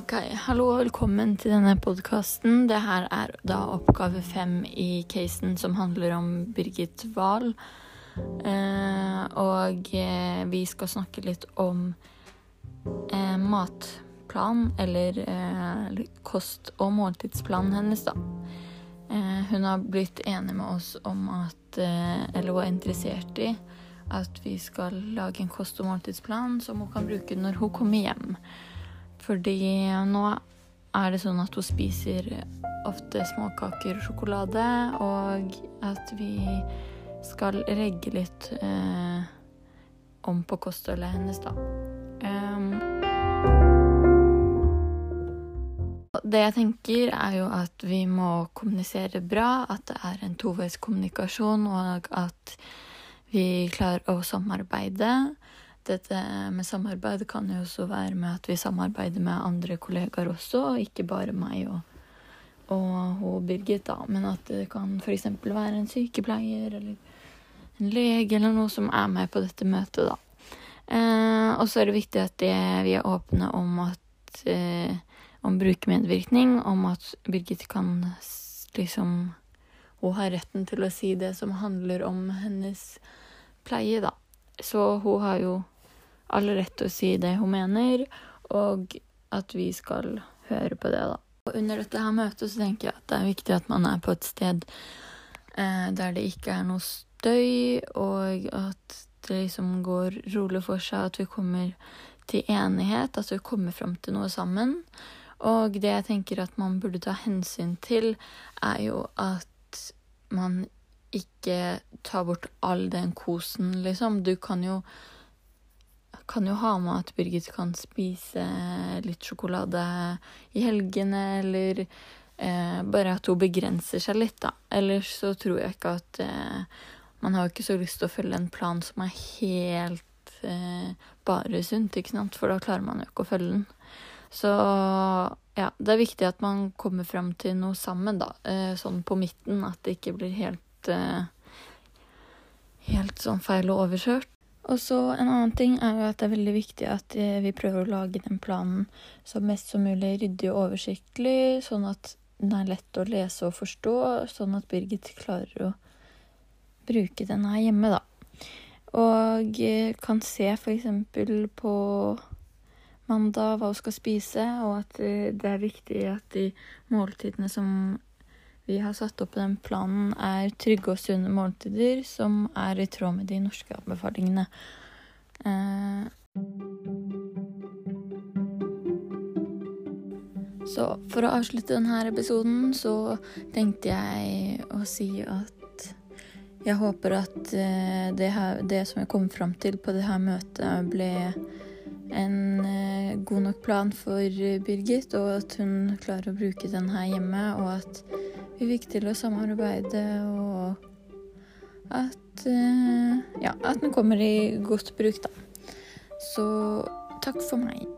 Ok, hallo og velkommen til denne podkasten. Det her er da oppgave fem i casen som handler om Birgit Wahl. Eh, og eh, vi skal snakke litt om eh, matplan, eller eh, kost- og måltidsplanen hennes, da. Eh, hun har blitt enig med oss om at eh, Eller hun er interessert i at vi skal lage en kost- og måltidsplan som hun kan bruke når hun kommer hjem. Fordi nå er det sånn at hun spiser ofte småkaker og sjokolade, og at vi skal regge litt eh, om på kostholdet hennes, da. Um, det jeg tenker, er jo at vi må kommunisere bra, at det er en toveiskommunikasjon, og at vi klarer å samarbeide dette med samarbeid kan jo også være med at vi samarbeider med andre kollegaer også, ikke bare meg og, og, og Birgit, da. Men at det kan f.eks. være en sykepleier eller en lege eller noe som er med på dette møtet, da. Eh, og så er det viktig at det, vi er åpne om at eh, om brukermedvirkning, om at Birgit kan liksom Hun har retten til å si det som handler om hennes pleie, da. Så hun har jo all rett til å si det hun mener, og at vi skal høre på det, da. Og under dette her møtet så tenker jeg at det er viktig at man er på et sted eh, der det ikke er noe støy, og at det liksom går rolig for seg, at vi kommer til enighet, at vi kommer fram til noe sammen. Og det jeg tenker at man burde ta hensyn til, er jo at man ikke tar bort all den kosen, liksom. Du kan jo kan jo ha med at Birgit kan spise litt sjokolade i helgene, eller eh, bare at hun begrenser seg litt, da. Ellers så tror jeg ikke at eh, Man har jo ikke så lyst til å følge en plan som er helt eh, bare sunt, ikke sant, for da klarer man jo ikke å følge den. Så ja, det er viktig at man kommer fram til noe sammen, da. Eh, sånn på midten, at det ikke blir helt eh, Helt sånn feil og overkjørt. Og så en annen ting er jo at det er veldig viktig at eh, vi prøver å lage den planen så mest som mulig ryddig og oversiktlig, sånn at den er lett å lese og forstå, sånn at Birgit klarer å bruke den her hjemme, da. Og eh, kan se f.eks. på mandag hva hun skal spise, og at eh, det er viktig at de måltidene som vi har satt opp den planen, er trygge og sunne måltider som er i tråd med de norske anbefalingene. Eh, så for å avslutte denne episoden så tenkte jeg å si at jeg håper at eh, det, her, det som jeg kom fram til på det her møtet, ble en eh, god nok plan for Birgit, og at hun klarer å bruke den her hjemme, og at vi fikk til å samarbeide, og at uh, Ja, at den kommer i godt bruk, da. Så takk for meg.